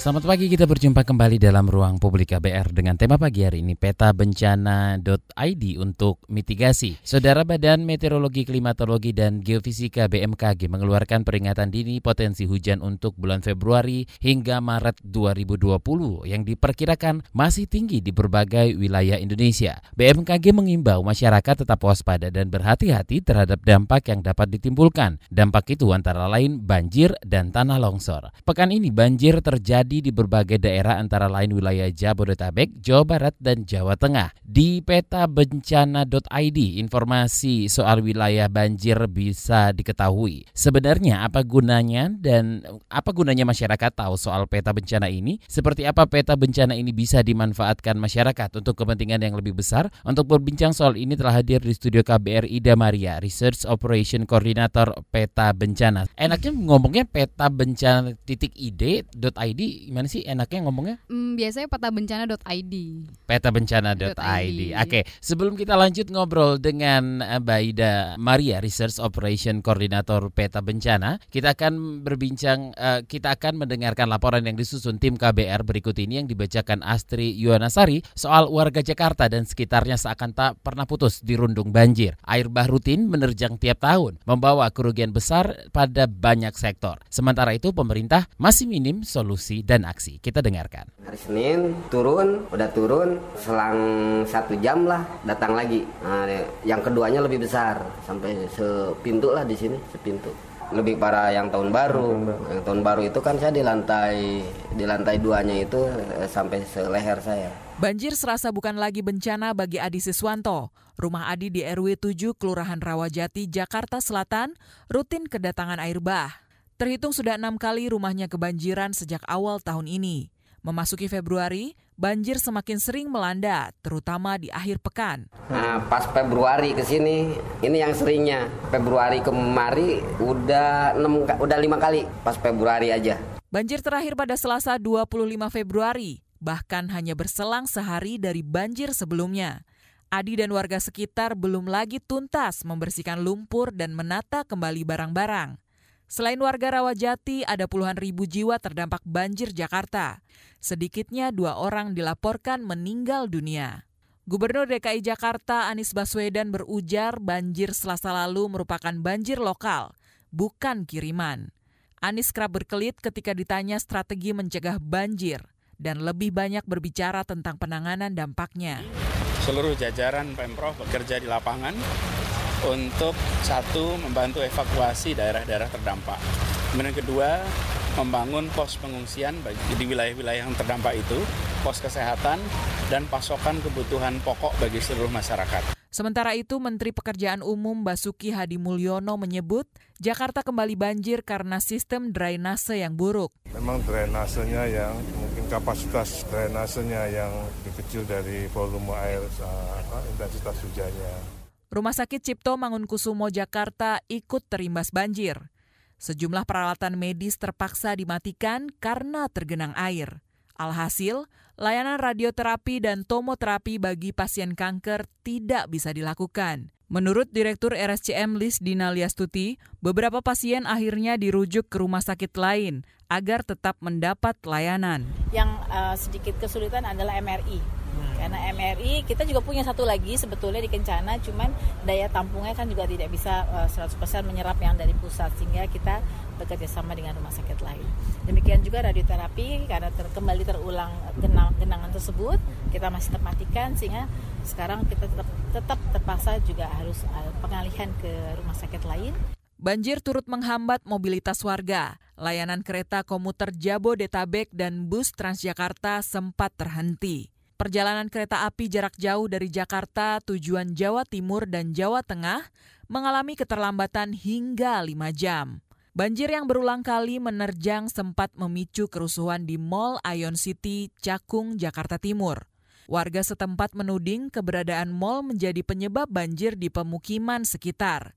Selamat pagi, kita berjumpa kembali dalam ruang publik KBR dengan tema pagi hari ini peta bencana.id untuk mitigasi. Saudara Badan Meteorologi, Klimatologi, dan Geofisika BMKG mengeluarkan peringatan dini potensi hujan untuk bulan Februari hingga Maret 2020 yang diperkirakan masih tinggi di berbagai wilayah Indonesia. BMKG mengimbau masyarakat tetap waspada dan berhati-hati terhadap dampak yang dapat ditimbulkan. Dampak itu antara lain banjir dan tanah longsor. Pekan ini banjir terjadi terjadi di berbagai daerah antara lain wilayah Jabodetabek, Jawa Barat, dan Jawa Tengah. Di peta bencana.id, informasi soal wilayah banjir bisa diketahui. Sebenarnya apa gunanya dan apa gunanya masyarakat tahu soal peta bencana ini? Seperti apa peta bencana ini bisa dimanfaatkan masyarakat untuk kepentingan yang lebih besar? Untuk berbincang soal ini telah hadir di studio KBR Ida Maria, Research Operation Coordinator Peta Bencana. Enaknya ngomongnya peta bencana titik id.id gimana sih enaknya ngomongnya? Mm, biasanya petabencana.id. Petabencana.id. Oke, sebelum kita lanjut ngobrol dengan eh, Baida Maria, Research Operation Coordinator Peta Bencana, kita akan berbincang, uh, kita akan mendengarkan laporan yang disusun tim KBR berikut ini yang dibacakan Astri Yuwanasari soal warga Jakarta dan sekitarnya seakan tak pernah putus dirundung banjir. Air bah rutin menerjang tiap tahun, membawa kerugian besar pada banyak sektor. Sementara itu pemerintah masih minim solusi dan aksi. Kita dengarkan. Hari Senin turun, udah turun, selang satu jam lah datang lagi. Nah, yang keduanya lebih besar, sampai sepintu lah di sini, sepintu lebih parah yang tahun baru. Yang tahun baru itu kan saya di lantai di lantai duanya itu eh, sampai seleher saya. Banjir serasa bukan lagi bencana bagi Adi Siswanto. Rumah Adi di RW 7 Kelurahan Rawajati, Jakarta Selatan rutin kedatangan air bah. Terhitung sudah enam kali rumahnya kebanjiran sejak awal tahun ini. Memasuki Februari, banjir semakin sering melanda, terutama di akhir pekan. Nah, pas Februari ke sini, ini yang seringnya. Februari kemari udah enam, udah lima kali, pas Februari aja. Banjir terakhir pada Selasa 25 Februari, bahkan hanya berselang sehari dari banjir sebelumnya. Adi dan warga sekitar belum lagi tuntas membersihkan lumpur dan menata kembali barang-barang. Selain warga Rawajati, ada puluhan ribu jiwa terdampak banjir Jakarta. Sedikitnya dua orang dilaporkan meninggal dunia. Gubernur DKI Jakarta Anies Baswedan berujar banjir selasa lalu merupakan banjir lokal, bukan kiriman. Anies kerap berkelit ketika ditanya strategi mencegah banjir dan lebih banyak berbicara tentang penanganan dampaknya. Seluruh jajaran Pemprov bekerja di lapangan untuk satu membantu evakuasi daerah-daerah terdampak. Kemudian kedua, membangun pos pengungsian bagi di wilayah-wilayah yang terdampak itu, pos kesehatan dan pasokan kebutuhan pokok bagi seluruh masyarakat. Sementara itu, Menteri Pekerjaan Umum Basuki Hadi Mulyono menyebut Jakarta kembali banjir karena sistem drainase yang buruk. Memang drainasenya yang mungkin kapasitas drainasenya yang lebih kecil dari volume air uh, intensitas hujannya. Rumah Sakit Cipto Mangunkusumo Jakarta ikut terimbas banjir. Sejumlah peralatan medis terpaksa dimatikan karena tergenang air. Alhasil, layanan radioterapi dan tomoterapi bagi pasien kanker tidak bisa dilakukan. Menurut Direktur RSCM Lis Dina Liastuti, beberapa pasien akhirnya dirujuk ke rumah sakit lain agar tetap mendapat layanan. Yang uh, sedikit kesulitan adalah MRI karena MRI kita juga punya satu lagi sebetulnya di Kencana, cuman daya tampungnya kan juga tidak bisa uh, eh, 100% menyerap yang dari pusat sehingga kita bekerja sama dengan rumah sakit lain. Demikian juga radioterapi karena ter, kembali terulang genang, genangan tersebut kita masih termatikan sehingga sekarang kita tetap tetap terpaksa juga harus uh, pengalihan ke rumah sakit lain. Banjir turut menghambat mobilitas warga. Layanan kereta komuter Jabodetabek dan bus Transjakarta sempat terhenti. Perjalanan kereta api jarak jauh dari Jakarta tujuan Jawa Timur dan Jawa Tengah mengalami keterlambatan hingga 5 jam. Banjir yang berulang kali menerjang sempat memicu kerusuhan di Mall Ion City, Cakung, Jakarta Timur. Warga setempat menuding keberadaan mall menjadi penyebab banjir di pemukiman sekitar.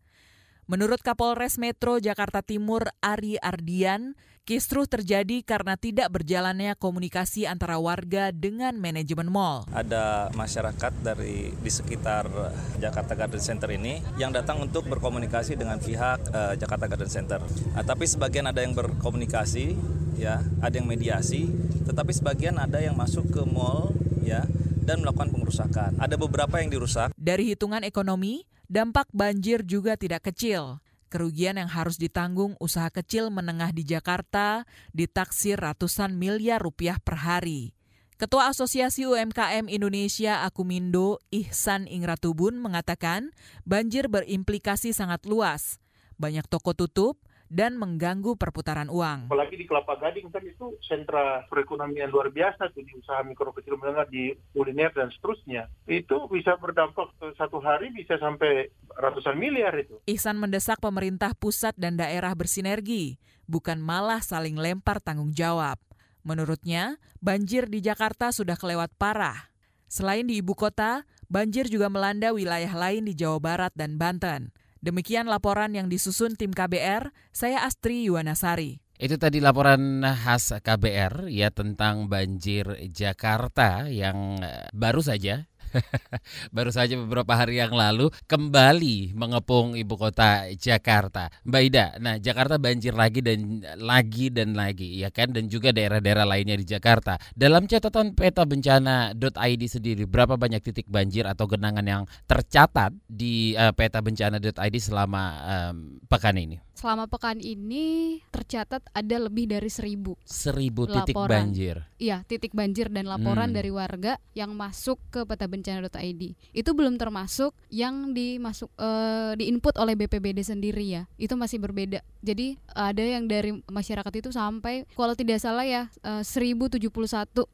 Menurut Kapolres Metro Jakarta Timur Ari Ardian, kisruh terjadi karena tidak berjalannya komunikasi antara warga dengan manajemen mall. Ada masyarakat dari di sekitar Jakarta Garden Center ini yang datang untuk berkomunikasi dengan pihak uh, Jakarta Garden Center. Nah, tapi sebagian ada yang berkomunikasi, ya, ada yang mediasi, tetapi sebagian ada yang masuk ke mall, ya, dan melakukan pengerusakan. Ada beberapa yang dirusak. Dari hitungan ekonomi, dampak banjir juga tidak kecil. Kerugian yang harus ditanggung usaha kecil menengah di Jakarta ditaksir ratusan miliar rupiah per hari. Ketua Asosiasi UMKM Indonesia Akumindo Ihsan Ingratubun mengatakan banjir berimplikasi sangat luas. Banyak toko tutup, dan mengganggu perputaran uang. Apalagi di Kelapa Gading kan itu sentra perekonomian luar biasa tuh di usaha mikro kecil menengah di kuliner dan seterusnya. Itu bisa berdampak satu hari bisa sampai ratusan miliar itu. Ihsan mendesak pemerintah pusat dan daerah bersinergi, bukan malah saling lempar tanggung jawab. Menurutnya, banjir di Jakarta sudah kelewat parah. Selain di ibu kota, banjir juga melanda wilayah lain di Jawa Barat dan Banten. Demikian laporan yang disusun tim KBR, saya Astri Yuwanasari. Itu tadi laporan khas KBR ya tentang banjir Jakarta yang eh, baru saja baru saja beberapa hari yang lalu kembali mengepung ibu kota Jakarta. Mbak Ida, nah Jakarta banjir lagi dan lagi dan lagi ya kan dan juga daerah-daerah lainnya di Jakarta. Dalam catatan peta bencana.id sendiri berapa banyak titik banjir atau genangan yang tercatat di uh, peta bencana.id selama um, pekan ini? Selama pekan ini tercatat ada lebih dari seribu seribu titik banjir. Iya titik banjir dan laporan hmm. dari warga yang masuk ke peta bencana.id itu belum termasuk yang dimasuk uh, diinput oleh BPBD sendiri ya. Itu masih berbeda. Jadi ada yang dari masyarakat itu sampai kalau tidak salah ya uh, 1071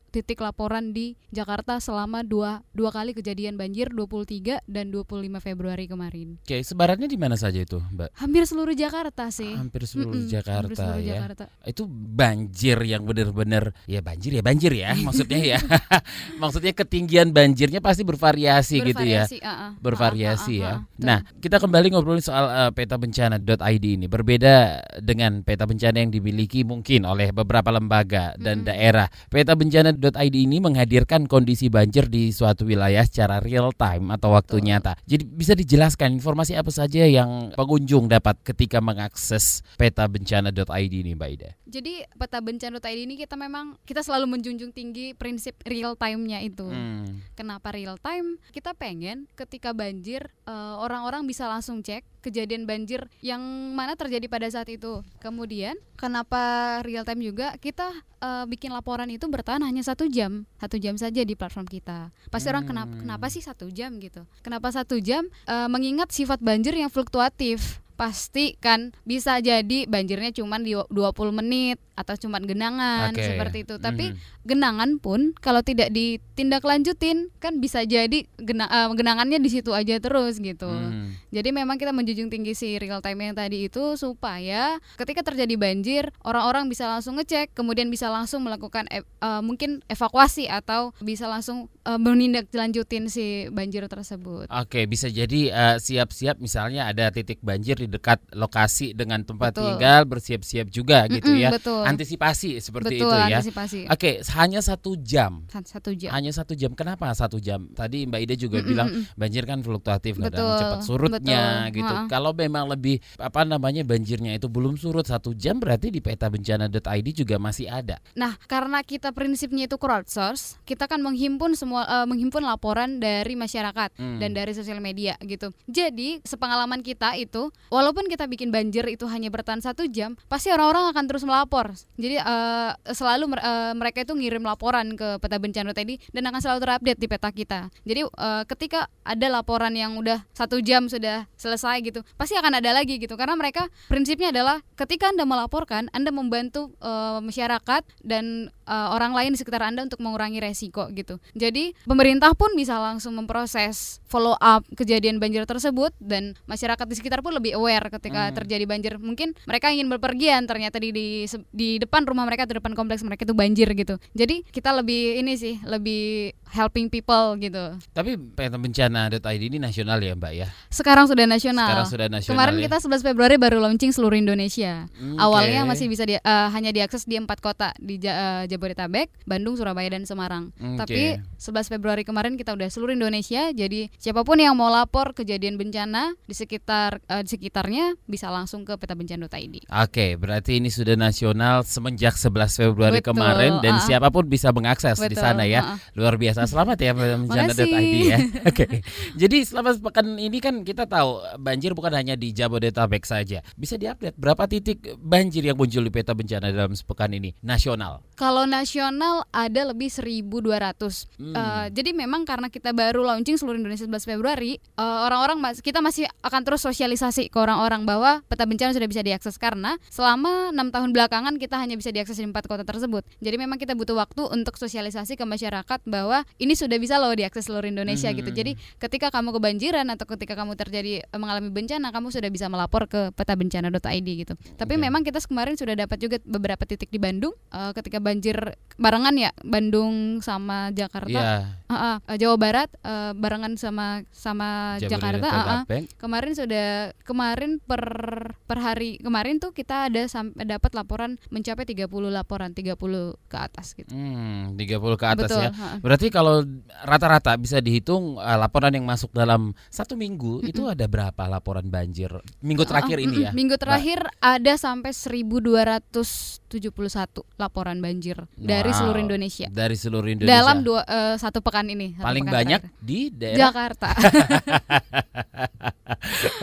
titik laporan di Jakarta selama dua dua kali kejadian banjir 23 dan 25 Februari kemarin. Oke, sebarannya di mana saja itu, Mbak? Hampir seluruh Jakarta sih. Hampir seluruh mm -mm, Jakarta hampir seluruh ya. Jakarta. Itu banjir yang benar-benar ya banjir ya banjir ya maksudnya ya. maksudnya ketinggian banjirnya pasti bervariasi, bervariasi gitu ya. Uh -uh. Bervariasi uh -uh, uh -uh, ya. Nah, kita kembali ngobrolin soal uh, peta bencana.id ini. Berbeda dengan peta bencana yang dimiliki mungkin oleh beberapa lembaga dan mm -hmm. daerah. Peta bencana.id ini menghadirkan kondisi banjir di suatu wilayah secara real time atau waktu nyata. Jadi bisa dijelaskan informasi apa saja yang pengunjung dapat ketika meng mengakses peta bencana.id ini Mbak Ida? Jadi peta bencana.id ini kita memang kita selalu menjunjung tinggi prinsip real time-nya itu. Hmm. Kenapa real time? Kita pengen ketika banjir eh, orang-orang bisa langsung cek kejadian banjir yang mana terjadi pada saat itu. Kemudian kenapa real time juga kita uh, bikin laporan itu bertahan hanya satu jam, satu jam saja di platform kita. Pasti hmm. orang kenapa kenapa sih satu jam gitu? Kenapa satu jam? Uh, mengingat sifat banjir yang fluktuatif pasti kan bisa jadi banjirnya cuma di 20 menit atau cuma genangan okay. seperti itu. Tapi mm-hmm. genangan pun kalau tidak ditindaklanjutin kan bisa jadi gena, uh, genangannya di situ aja terus gitu. Mm. Jadi memang kita menjunjung tinggi si real time yang tadi itu supaya ketika terjadi banjir orang-orang bisa langsung ngecek, kemudian bisa langsung melakukan e- uh, mungkin evakuasi atau bisa langsung uh, menindaklanjutin si banjir tersebut. Oke, okay, bisa jadi uh, siap-siap misalnya ada titik banjir di dekat lokasi dengan tempat betul. tinggal bersiap-siap juga mm -mm, gitu ya. Betul. Antisipasi seperti betul, itu ya. Antisipasi. Oke, hanya satu jam. Satu jam. Hanya satu jam. Kenapa satu jam? Tadi Mbak Ida juga mm -mm, bilang banjir kan fluktuatif kadang cepat surutnya betul. gitu. Ha. Kalau memang lebih apa namanya banjirnya itu belum surut satu jam berarti di peta bencana.id juga masih ada. Nah, karena kita prinsipnya itu crowdsource, kita kan menghimpun semua uh, menghimpun laporan dari masyarakat hmm. dan dari sosial media gitu. Jadi sepengalaman kita itu walaupun kita bikin banjir itu hanya bertahan satu jam, pasti orang-orang akan terus melapor. Jadi uh, selalu uh, mereka itu ngirim laporan ke peta bencana tadi dan akan selalu terupdate di peta kita. Jadi uh, ketika ada laporan yang udah satu jam sudah selesai gitu, pasti akan ada lagi gitu karena mereka prinsipnya adalah ketika anda melaporkan, anda membantu uh, masyarakat dan uh, orang lain di sekitar anda untuk mengurangi resiko gitu. Jadi pemerintah pun bisa langsung memproses follow up kejadian banjir tersebut dan masyarakat di sekitar pun lebih aware ketika hmm. terjadi banjir. Mungkin mereka ingin berpergian ternyata di, di di depan rumah mereka atau depan kompleks mereka itu banjir gitu. Jadi kita lebih ini sih lebih helping people gitu. Tapi peta bencana.id ini nasional ya Mbak ya? Sekarang sudah nasional. Sekarang sudah nasional. Kemarin ya? kita 11 Februari baru launching seluruh Indonesia. Hmm, Awalnya masih bisa di, eh, hanya diakses di empat kota di eh, Jabodetabek, Bandung, Surabaya dan Semarang. Oke. Tapi 11 Februari kemarin kita udah seluruh Indonesia. Jadi siapa pun yang mau lapor kejadian bencana di sekitar eh, di sekitarnya bisa langsung ke petabencana.id. Oke, berarti ini sudah nasional semenjak 11 Februari Betul, kemarin dan ah. siapa pun bisa mengakses di Betul, sana ya. ah. Luar biasa. Selamat ya bencana.id ya. Oke. Jadi selama sepekan ini kan kita tahu banjir bukan hanya di Jabodetabek saja. Bisa diupdate berapa titik banjir yang muncul di peta bencana dalam sepekan ini nasional? Kalau nasional ada lebih 1.200. Hmm. Eh, jadi memang karena kita baru launching seluruh Indonesia 11 Februari, eh, orang-orang mas- kita masih akan terus sosialisasi ke orang-orang bahwa peta bencana sudah bisa diakses karena selama enam tahun belakangan kita hanya bisa diakses di empat kota tersebut. Jadi memang kita butuh waktu untuk sosialisasi ke masyarakat bahwa ini sudah bisa loh diakses seluruh Indonesia gitu. Hmm. Jadi ketika kamu kebanjiran atau ketika kamu terjadi eh, mengalami bencana, kamu sudah bisa melapor ke petabencana.id gitu. Tapi Oke. memang kita kemarin sudah dapat juga beberapa titik di Bandung eh, ketika banjir barengan ya Bandung sama Jakarta. Iya. Ah, ah, eh, Jawa Barat eh, barengan sama sama Jakarta. ah. Jabodetabek. Kemarin sudah kemarin per per hari kemarin tuh kita ada sampai dapat laporan mencapai 30 laporan 30 ke atas gitu. Hmm, 30 ke atas Betul, ya. ha. Berarti kalau rata-rata bisa dihitung eh, laporan yang masuk dalam satu minggu itu ada berapa laporan banjir minggu terakhir Ah, ini mm-mm. ya? Minggu Mbak? terakhir ada sampai 1271 laporan banjir dari Wow, seluruh Indonesia. Dari seluruh Indonesia. Dalam dua eh, satu pekan ini. satu paling pekan banyak terakhir. di daerah Jakarta.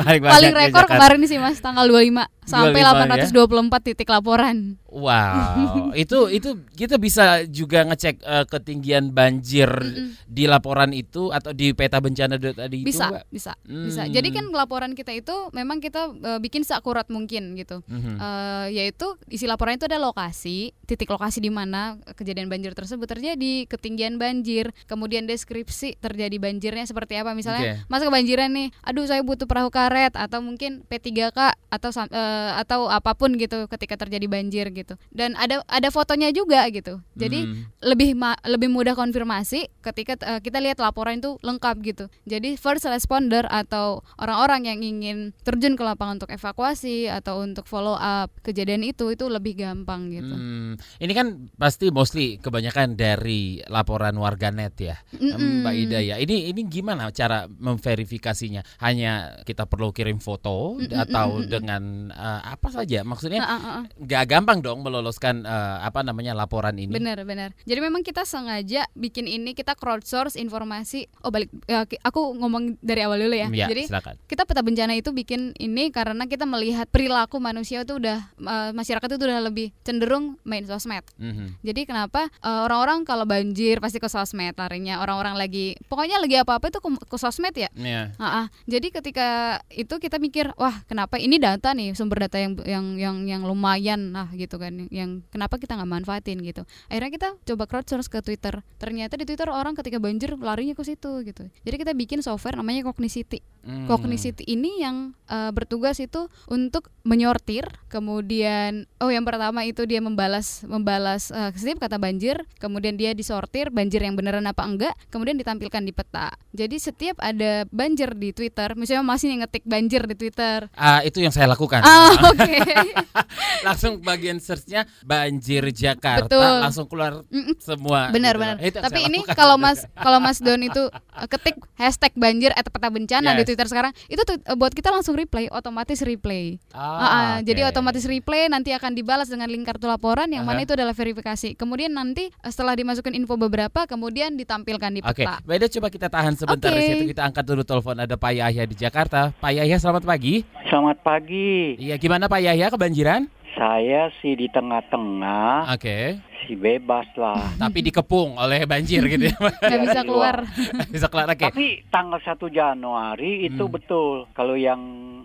paling, paling rekor Jakarta. kemarin sih Mas tanggal 25 sampai 25 ya? 824 titik laporan. Wow, itu itu kita bisa juga ngecek eh, ketinggian banjir di laporan itu atau di peta bencana tadi itu bisa, Mbak? bisa, Hmm. bisa. Jadi kan laporan kita itu memang kita eh, bikin seakurat mungkin gitu. Mhm. Eh, yaitu isi laporan itu ada lokasi, titik lokasi di mana kejadian banjir tersebut terjadi, ketinggian banjir, kemudian deskripsi terjadi banjirnya seperti apa. Misalnya, Oke. Mas kebanjiran nih, aduh saya butuh perahu karet atau mungkin P3K atau eh, atau apa pun gitu ketika terjadi banjir gitu. Dan ada ada fotonya juga gitu. Jadi Hmm. lebih ma- lebih mudah konfirmasi ketika eh, kita lihat laporan itu lengkap gitu. Jadi first responder atau orang-orang yang ingin terjun ke lapangan untuk evakuasi atau untuk follow up kejadian itu itu lebih gampang gitu. Hmm, ini kan pasti mostly kebanyakan dari laporan warganet ya, Mm-mm. Mbak Ida ya. Ini ini gimana cara memverifikasinya? Hanya kita perlu kirim foto Mm-mm, atau dengan eh, apa saja? Maksudnya nggak gampang dong meloloskan eh, apa namanya laporan ini. Benar, benar. Jadi memang kita sengaja bikin ini kita crowdsource informasi. Oh balik, ya, aku ngomong dari awal dulu ya. Ya, Jadi silakan. kita peta bencana itu bikin ini karena kita melihat perilaku manusia itu udah eh, masyarakat itu udah lebih cenderung main sosmed. Mhm. Jadi kenapa eh, orang-orang kalau banjir pasti ke sosmed larinya. Orang-orang lagi pokoknya lagi apa-apa itu ke, ke sosmed ya. Iya. Ah, ah. Jadi ketika itu kita mikir, wah kenapa ini data nih sumber data yang yang yang yang lumayan nah gitu kan, yang kenapa kita nggak manfaatin gitu. Akhirnya kita coba crowdsource ke Twitter. Ternyata di Twitter orang ketika banjir larinya ke situ gitu. Jadi kita bikin software namanya Cognicity. Hmm. Cognicity ini yang eh, bertugas itu untuk menyortir, kemudian oh yang pertama itu dia membalas membalas eh, setiap kata banjir, kemudian dia disortir banjir yang beneran apa enggak, kemudian ditampilkan di peta. Jadi setiap ada banjir di Twitter, misalnya masih ngetik banjir di Twitter. Ah, itu yang saya lakukan. Ah, oke. langsung bagian searchnya banjir Jakarta, Betul. langsung keluar Mm-mm. semua. Benar gitu. benar. Tapi ini lakukan. kalau Mas kalau Mas Don itu eh, ketik hashtag banjir atau peta bencana di Yes. Twitter sekarang, itu tuh, eh, buat kita langsung replay, otomatis replay. Ah, Ah, ah, Jadi otomatis replay nanti akan dibalas dengan link kartu laporan yang mana Aha. itu adalah verifikasi. Kemudian nanti eh, setelah dimasukin info beberapa, kemudian ditampilkan di Oke, peta. Beda coba kita tahan sebentar di Oke. situ kita angkat dulu telepon ada Pak Yahya di Jakarta. Pak Yahya selamat pagi. Selamat pagi. Iya, gimana Pak Yahya kebanjiran? Saya sih di tengah-tengah, Oke. si bebas lah. Tapi dikepung oleh banjir gitu ya. Nggak bisa keluar. Bisa keluar oke. Tapi tanggal 1 Januari itu Hmm. betul. Kalau yang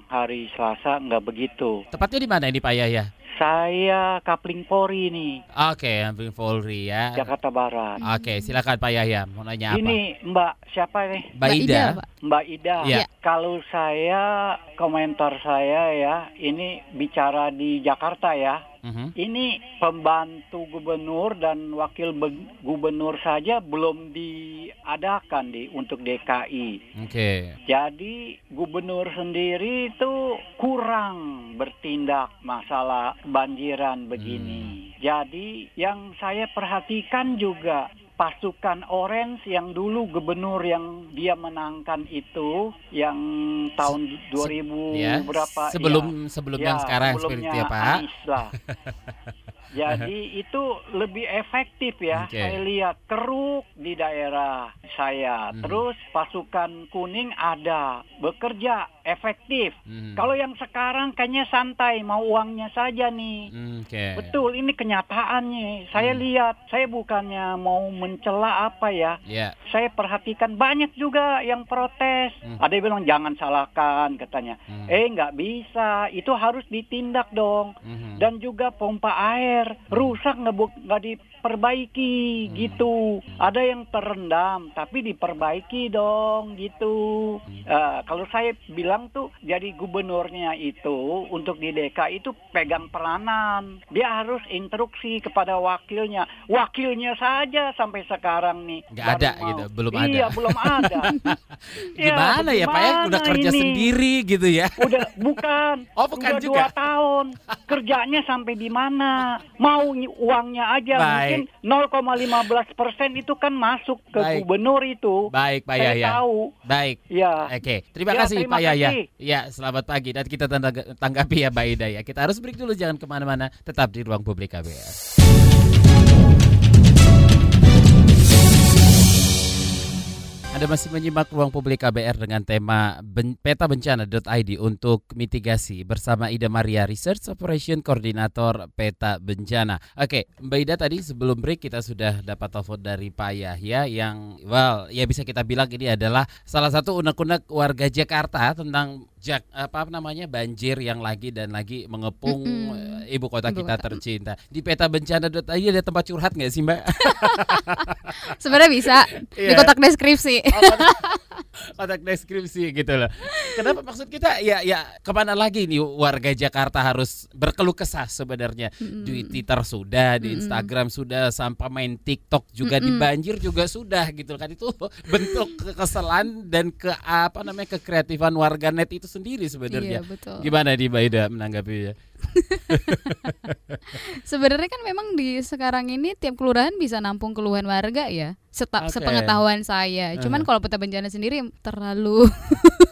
hari Selasa nggak begitu. Tepatnya di mana ini Pak Yahya? Saya Kapling Pori nih, Oke, Amping Polri ya. Jakarta Barat. Oke, silakan Pak Yahya. Mau nanya apa? Ini Mbak siapa nih? Mbak Ida. Pak. Mbak Ida. Iya. Kalau saya komentar saya ya, ini bicara di Jakarta ya. Uh-huh. ini pembantu gubernur dan wakil gubernur saja belum diadakan di untuk DKI. Oke. Okay. Jadi gubernur sendiri itu kurang bertindak masalah banjiran begini. Hmm. Jadi yang saya perhatikan juga pasukan Orange yang dulu gubernur yang dia menangkan itu yang tahun 2000 ya, berapa sebelum ya, sebelum ya, yang sekarang seperti ya Pak. Jadi itu lebih efektif ya. Okay. Saya lihat keruk di daerah saya. Hmm. Terus pasukan kuning ada bekerja efektif. Hmm. Kalau yang sekarang kayaknya santai, mau uangnya saja nih. Hmm, okay. Betul, ini kenyataannya. Saya hmm. lihat, saya bukannya mau mencela apa ya. Yeah. Saya perhatikan banyak juga yang protes. Hmm. Ada yang bilang jangan salahkan katanya. Hmm. Eh nggak bisa, itu harus ditindak dong. Hmm. Dan juga pompa air hmm. rusak nggak nggak diperbaiki hmm. gitu. Ada yang terendam, tapi diperbaiki dong gitu. Hmm. Uh, kalau saya bilang tuh jadi gubernurnya itu untuk di DKI itu pegang peranan. Dia harus instruksi kepada wakilnya. Wakilnya saja sampai sekarang nih. Nggak ada mau. gitu, belum ada. Iya, belum ada. gimana ya, ya Pak ya? Udah kerja ini? sendiri gitu ya? Udah, bukan. Oh, bukan udah juga. dua tahun. Kerjanya sampai di mana? Mau uangnya aja Baik. Mungkin 0,15 persen itu kan masuk ke Baik. gubernur itu. Baik, Pak Yaya. tahu. Baik. Ya. Oke, terima ya, kasih terima Pak Yaya ya. Ya, selamat pagi dan kita tanggapi ya Mbak Ida ya. Kita harus break dulu jangan ke mana-mana, tetap di ruang publik KBR. Anda masih menyimak ruang publik KBR dengan tema ben, peta bencana.id untuk mitigasi bersama Ida Maria Research Operation Koordinator Peta Bencana. Oke, Mbak Ida tadi sebelum break kita sudah dapat telepon dari Pak Yahya yang well ya bisa kita bilang ini adalah salah satu unek-unek warga Jakarta tentang Jak, apa namanya banjir yang lagi dan lagi mengepung mm -hmm. ibu kota ibu kita kota. tercinta. Di peta bencana ada tempat curhat nggak sih Mbak? Sebenarnya bisa yeah. di kotak deskripsi. Kotak, kotak deskripsi gitu loh. Kenapa maksud kita ya ya ke mana lagi nih warga Jakarta harus berkeluh kesah sebenarnya mm di Twitter sudah, di Instagram mm sudah, sampai main TikTok juga mm di banjir juga sudah gitu kan itu bentuk kekesalan dan ke apa namanya kekreatifan warganet itu sendiri sebenarnya. Iya, betul. Gimana di Baida menanggapinya? sebenarnya kan memang di sekarang ini tiap kelurahan bisa nampung keluhan warga ya. Setap okay. sepengetahuan saya. Cuman uh. kalau peta bencana sendiri terlalu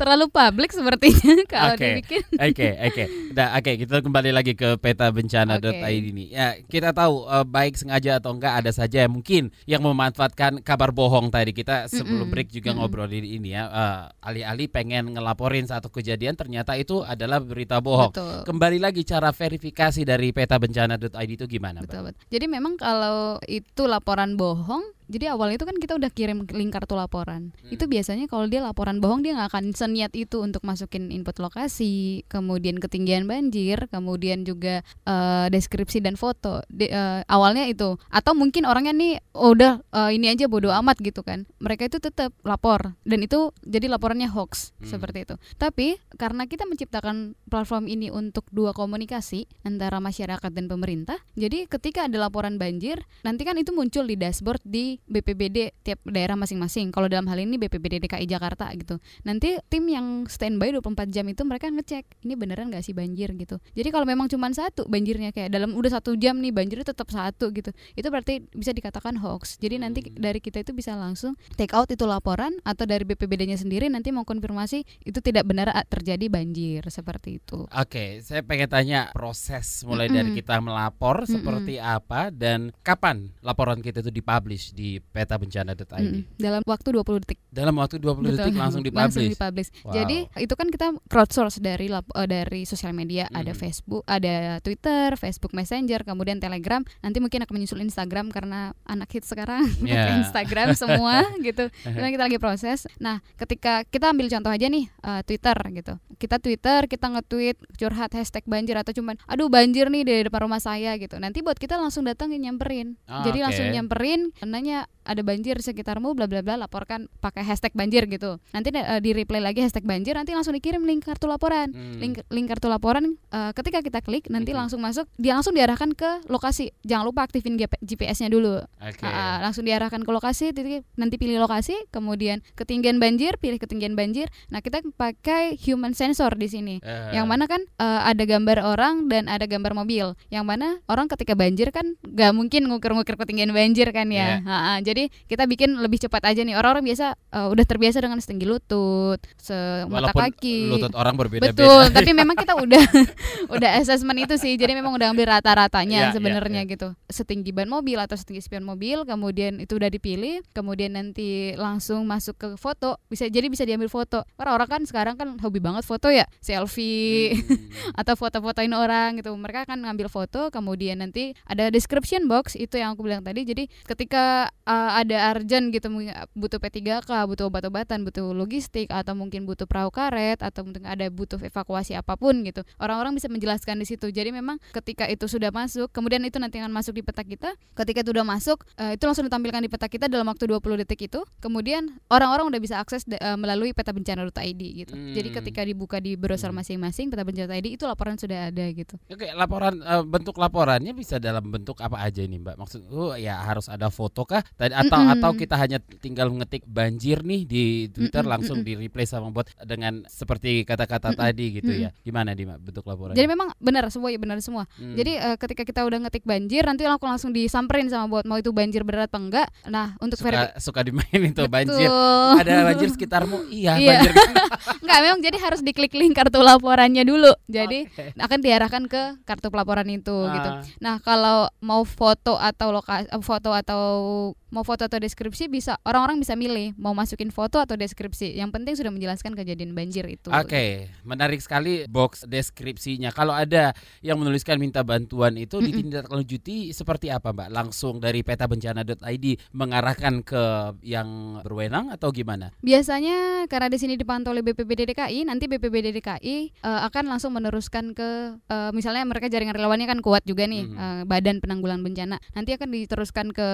terlalu publik sepertinya kalau okay. dibikin. Oke, okay, oke. Okay. Nah, oke, okay, kita kembali lagi ke peta bencana okay. ini. Ya, kita tahu uh, baik sengaja atau enggak ada saja yang mungkin yang memanfaatkan kabar bohong tadi. Kita sebelum mm -mm. break juga mm -mm. ngobrolin ini ya. Uh, alih-alih pengen ngelaporin satu kejadian ternyata itu adalah berita bohong. Betul. Kembali lagi cara verifikasi dari peta bencana.id itu gimana, betul, betul. Jadi memang kalau itu laporan bohong jadi awalnya itu kan kita udah kirim link kartu laporan. Hmm. Itu biasanya kalau dia laporan bohong dia nggak akan seniat itu untuk masukin input lokasi, kemudian ketinggian banjir, kemudian juga uh, deskripsi dan foto. De, uh, awalnya itu. Atau mungkin orangnya nih oh, udah uh, ini aja bodoh amat gitu kan. Mereka itu tetap lapor dan itu jadi laporannya hoax hmm. seperti itu. Tapi karena kita menciptakan platform ini untuk dua komunikasi antara masyarakat dan pemerintah, jadi ketika ada laporan banjir, nanti kan itu muncul di dashboard di BPBD tiap daerah masing-masing. Kalau dalam hal ini BPBD DKI Jakarta gitu. Nanti tim yang standby 24 jam itu mereka ngecek ini beneran gak sih banjir gitu. Jadi kalau memang cuma satu banjirnya kayak dalam udah satu jam nih banjirnya tetap satu gitu. Itu berarti bisa dikatakan hoax. Jadi nanti hmm. dari kita itu bisa langsung take out itu laporan atau dari BPBD-nya sendiri nanti mau konfirmasi itu tidak benar terjadi banjir seperti itu. Oke, saya pengen tanya proses mulai mm -hmm. dari kita melapor mm -hmm. seperti apa dan kapan laporan kita itu dipublish di di petabencana.id. Mm, dalam waktu 20 detik. Dalam waktu 20 Betul. detik langsung dipublish. Langsung dipublish. Wow. Jadi itu kan kita crowdsource dari uh, dari sosial media, mm. ada Facebook, ada Twitter, Facebook Messenger, kemudian Telegram. Nanti mungkin akan menyusul Instagram karena anak hit sekarang yeah. Instagram semua gitu. Memang kita lagi proses. Nah, ketika kita ambil contoh aja nih uh, Twitter gitu. Kita Twitter, kita nge-tweet curhat hashtag banjir atau cuman aduh banjir nih di depan rumah saya gitu. Nanti buat kita langsung datang nyamperin. Oh, Jadi okay. langsung nyamperin nanya misalnya ada banjir sekitarmu bla bla bla laporkan pakai hashtag banjir gitu nanti uh, di reply lagi hashtag banjir nanti langsung dikirim link kartu laporan hmm. link link kartu laporan uh, ketika kita klik nanti hmm. langsung masuk dia langsung diarahkan ke lokasi jangan lupa aktifin GPS-nya dulu okay. uh, langsung diarahkan ke lokasi nanti pilih lokasi kemudian ketinggian banjir pilih ketinggian banjir nah kita pakai human sensor di sini uh. yang mana kan uh, ada gambar orang dan ada gambar mobil yang mana orang ketika banjir kan gak mungkin ngukur-ngukur ketinggian banjir kan ya yeah. ha -ha. jadi kita bikin lebih cepat aja nih. Orang-orang biasa uh, udah terbiasa dengan setinggi lutut semata kaki. lutut orang berbeda-beda. Betul tapi memang kita udah udah assessment itu sih. Jadi memang udah ambil rata-ratanya yeah, sebenarnya yeah, yeah. gitu. Setinggi ban mobil atau setinggi spion mobil kemudian itu udah dipilih kemudian nanti langsung masuk ke foto. Bisa jadi bisa diambil foto. Karena orang kan sekarang kan hobi banget foto ya. Selfie hmm. atau foto-fotoin orang gitu. Mereka akan ngambil foto kemudian nanti ada description box itu yang aku bilang tadi. Jadi ketika uh, ada urgent gitu butuh P3K butuh obat-obatan butuh logistik atau mungkin butuh perahu karet atau mungkin ada butuh evakuasi apa pun gitu. Orang-orang bisa menjelaskan di situ. Jadi memang ketika itu sudah masuk kemudian itu nanti akan masuk di peta kita. Ketika itu sudah masuk uh, itu langsung ditampilkan di peta kita dalam waktu 20 detik itu. Kemudian orang-orang udah bisa akses uh, melalui peta bencana.id gitu. Hmm. jadi ketika dibuka di browser hmm. masing-masing peta bencana.id itu laporan sudah ada gitu. Oke laporan uh, bentuk laporannya bisa dalam bentuk apa aja ini mbak? Maksud oh ya harus ada foto kah atau mm -mm. atau kita hanya tinggal ngetik banjir nih di Twitter mm -mm. langsung di replay sama bot dengan seperti kata-kata mm -mm. tadi gitu mm -mm. ya gimana di bentuk laporan jadi memang benar semua ya benar semua mm. jadi uh, ketika kita udah ngetik banjir nanti langsung langsung disamperin sama bot mau itu banjir berat apa enggak nah untuk suka, suka dimain itu Betul. banjir ada banjir sekitarmu iya, iya. banjir enggak memang jadi harus diklik link kartu laporannya dulu jadi okay. akan diarahkan ke kartu pelaporan itu ah. gitu nah kalau mau foto atau lokasi eh, foto atau so mau foto atau deskripsi bisa orang-orang bisa milih mau masukin foto atau deskripsi yang penting sudah menjelaskan kejadian banjir itu oke okay. menarik sekali box deskripsinya kalau ada yang menuliskan minta bantuan itu mm -mm. ditindaklanjuti seperti apa mbak langsung dari peta bencana.id mengarahkan ke yang berwenang atau gimana biasanya karena di sini dipantau oleh BPBD DKI nanti BPBD DKI uh, eh, akan langsung meneruskan ke uh, misalnya mereka jaringan relawannya kan kuat juga nih mm -hmm. uh, badan penanggulangan bencana nanti akan diteruskan ke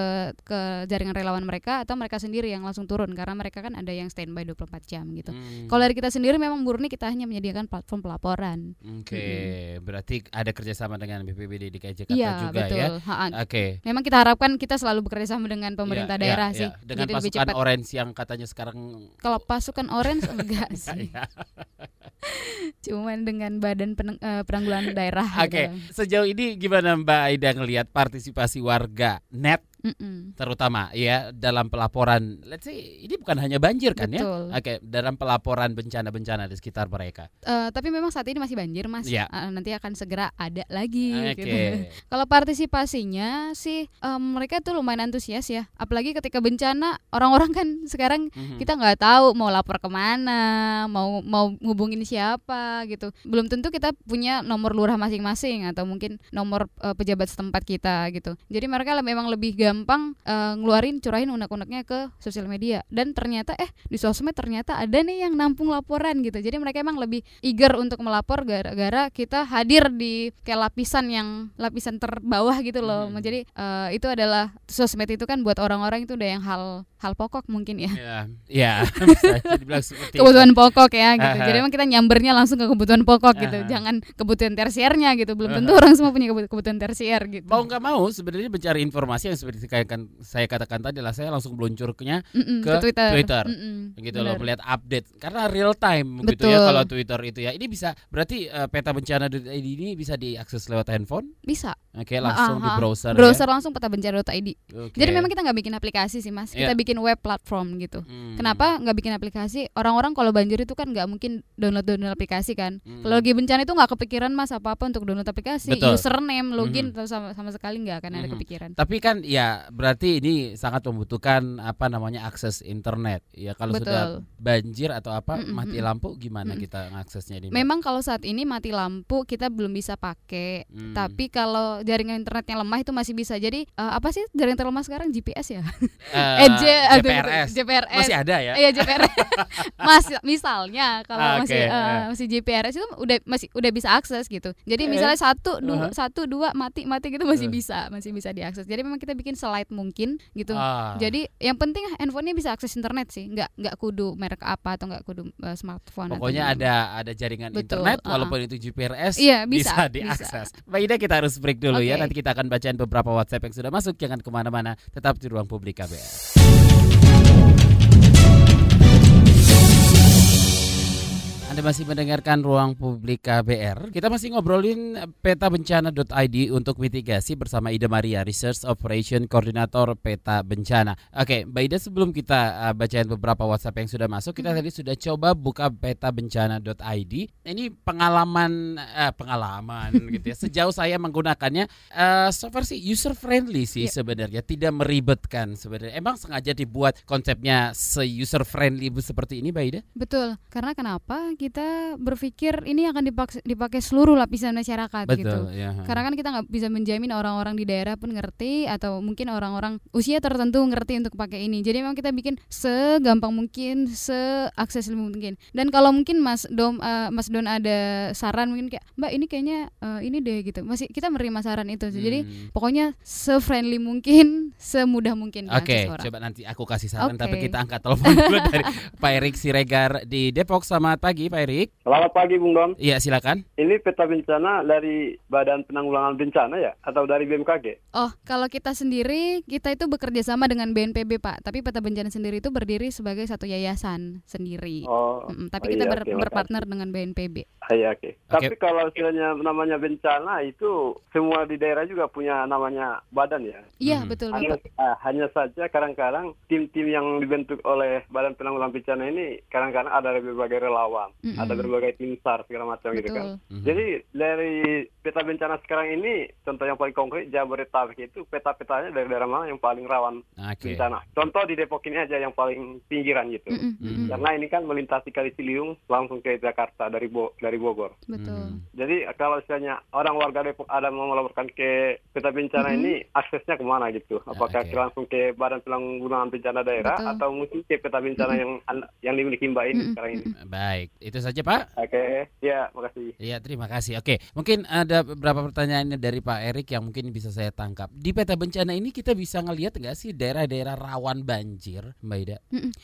ke jaringan relawan mereka atau mereka sendiri yang langsung turun karena mereka kan ada yang standby 24 jam gitu. Hmm. Kalau dari kita sendiri memang murni kita hanya menyediakan platform pelaporan. Oke, okay. hmm. berarti ada kerjasama dengan BPBD DKI Jakarta ya, juga betul. ya. Oke. Okay. Memang kita harapkan kita selalu bekerja sama dengan pemerintah ya, daerah ya, sih. Ya. Dengan Jadi pasukan orange yang katanya sekarang Kalau pasukan orange enggak sih. Ya. Cuman dengan badan peneng, uh, penanggulangan daerah. Oke, okay. gitu. sejauh ini gimana Mbak Aida ngelihat partisipasi warga net Mm-mm. terutama ya dalam pelaporan let's say ini bukan hanya banjir kan ya? Betul. ya oke okay, dalam pelaporan bencana-bencana di sekitar mereka uh, tapi memang saat ini masih banjir mas yeah. uh, nanti akan segera ada lagi okay. gitu. kalau partisipasinya sih um, mereka tuh lumayan antusias ya apalagi ketika bencana orang-orang kan sekarang mm-hmm. kita nggak tahu mau lapor ke mana mau mau ngubungin siapa gitu belum tentu kita punya nomor lurah masing-masing atau mungkin nomor uh, pejabat setempat kita gitu jadi mereka memang lebih gampang uh, ngeluarin curahin unek-uneknya ke sosial media. Dan ternyata eh di sosmed ternyata ada nih yang nampung laporan gitu. Jadi mereka emang lebih eager untuk melapor gara-gara kita hadir di kayak lapisan yang lapisan terbawah gitu loh. Hmm. jadi uh, itu adalah sosmed itu kan buat orang-orang itu udah yang hal hal pokok mungkin ya. Ya kebutuhan pokok ya gitu. Jadi emang kita nyambernya langsung ke kebutuhan pokok gitu. Jangan kebutuhan tersiernya gitu. Belum tentu orang semua punya kebutuhan tersier gitu. Mau nggak mau sebenarnya mencari informasi yang seperti kayak saya katakan tadi lah saya langsung meluncurnya mm -mm, ke, ke Twitter, Twitter. Mm -mm, gitu bener. loh melihat update karena real time gitu ya kalau Twitter itu ya ini bisa berarti uh, peta bencana ini bisa diakses lewat handphone bisa oke okay, langsung uh, di browser browser ya? langsung peta bencana.id okay. jadi memang kita nggak bikin aplikasi sih mas kita yeah. bikin web platform gitu hmm. kenapa nggak bikin aplikasi orang-orang kalau banjir itu kan nggak mungkin download download aplikasi kan hmm. kalau lagi bencana itu nggak kepikiran mas apa apa untuk download aplikasi Betul. username login hmm. sama sama sekali nggak akan hmm. ada kepikiran tapi kan ya berarti ini sangat membutuhkan apa namanya akses internet. Ya kalau Betul. sudah banjir atau apa mm -mm. mati lampu gimana mm -mm. kita ngaksesnya di Memang kalau saat ini mati lampu kita belum bisa pakai. Mm. Tapi kalau jaringan internetnya lemah itu masih bisa. Jadi uh, apa sih jaringan terlemah sekarang GPS ya? Uh, EJ JPRS. JPRS. Masih ada ya? Iya JPRS. Mas misalnya kalau okay. masih uh, masih JPRS itu udah masih udah bisa akses gitu. Jadi misalnya satu dua uh -huh. satu dua mati mati gitu masih uh. bisa masih bisa diakses. Jadi memang kita bikin selight mungkin gitu. Ah. Jadi yang penting handphonenya bisa akses internet sih, nggak nggak kudu merek apa atau nggak kudu uh, smartphone. Pokoknya ada ada jaringan Betul, internet, uh walaupun itu GPRS, iya, bisa, bisa diakses. Bisa. Mbak Ida kita harus break dulu okay. ya, nanti kita akan bacain beberapa WhatsApp yang sudah masuk. Jangan ke mana-mana, tetap di ruang publik KBR. Anda masih mendengarkan Ruang Publik KBR. Kita masih ngobrolin peta bencana.id untuk mitigasi bersama Ida Maria, Research Operation Coordinator Peta Bencana. Oke, Mbak Ida sebelum kita uh, bacain beberapa WhatsApp yang sudah masuk, kita hmm. tadi sudah coba buka peta bencana.id. Ini pengalaman uh, pengalaman gitu ya. Sejauh saya menggunakannya so far sih user friendly sih yeah. sebenarnya, tidak meribetkan sebenarnya. Emang sengaja dibuat konsepnya se user friendly seperti ini, Mbak Ida? Betul. Karena kenapa? Kita berpikir ini akan dipakai, dipakai seluruh lapisan masyarakat Betul, gitu. Ya. Karena kan kita nggak bisa menjamin orang-orang di daerah pun ngerti atau mungkin orang-orang usia tertentu ngerti untuk pakai ini. Jadi memang kita bikin segampang mungkin, seaksesibel mungkin. Dan kalau mungkin Mas Dom uh, Mas Don ada saran mungkin kayak Mbak ini kayaknya uh, ini deh gitu. Masih kita menerima saran itu. Hmm. Jadi pokoknya se-friendly mungkin, semudah mungkin Oke, okay, coba nanti aku kasih saran okay. tapi kita angkat telepon dulu dari Pak Erik Siregar di Depok. Selamat pagi Pak Erik. Selamat pagi Bung Dom. Iya silakan. Ini peta bencana dari Badan Penanggulangan Bencana ya atau dari BMKG? Oh kalau kita sendiri kita itu bekerja sama dengan BNPB Pak. Tapi peta bencana sendiri itu berdiri sebagai satu yayasan sendiri. Oh. Mm -mm, tapi oh, kita iya, ber okay, berpartner dengan BNPB. Ah, iya oke. Okay. Okay. Tapi kalau istilahnya namanya bencana itu semua di daerah juga punya namanya badan ya. Iya hmm. betul hanya, uh, hanya saja kadang-kadang tim-tim yang dibentuk oleh Badan Penanggulangan Bencana ini kadang-kadang ada berbagai relawan mm-hmm. ada berbagai tim SAR segala macam Betul. gitu kan. Mm-hmm. Jadi dari peta bencana sekarang ini contoh yang paling konkret Jabodetabek itu peta-petanya dari daerah mana yang paling rawan okay. bencana. Contoh di Depok ini aja yang paling pinggiran gitu. Mm-hmm. Karena ini kan melintasi Kali Ciliwung langsung ke Jakarta dari Bo dari Bogor. Betul. Mm-hmm. Jadi kalau misalnya orang warga Depok ada mau melaporkan ke peta bencana mm-hmm. ini aksesnya ke mana gitu? Apakah okay. langsung ke Badan Penanggulangan Bencana Daerah Betul. atau mungkin ke peta bencana mm-hmm. yang yang dimiliki Mbak ini mm-hmm. sekarang ini? Baik, itu saja Pak. Oke, okay. ya makasih. Iya terima kasih. Oke, mungkin ada beberapa pertanyaan dari Pak Erik yang mungkin bisa saya tangkap. Di peta bencana ini kita bisa ngelihat nggak sih daerah-daerah rawan banjir, Mbak Ida?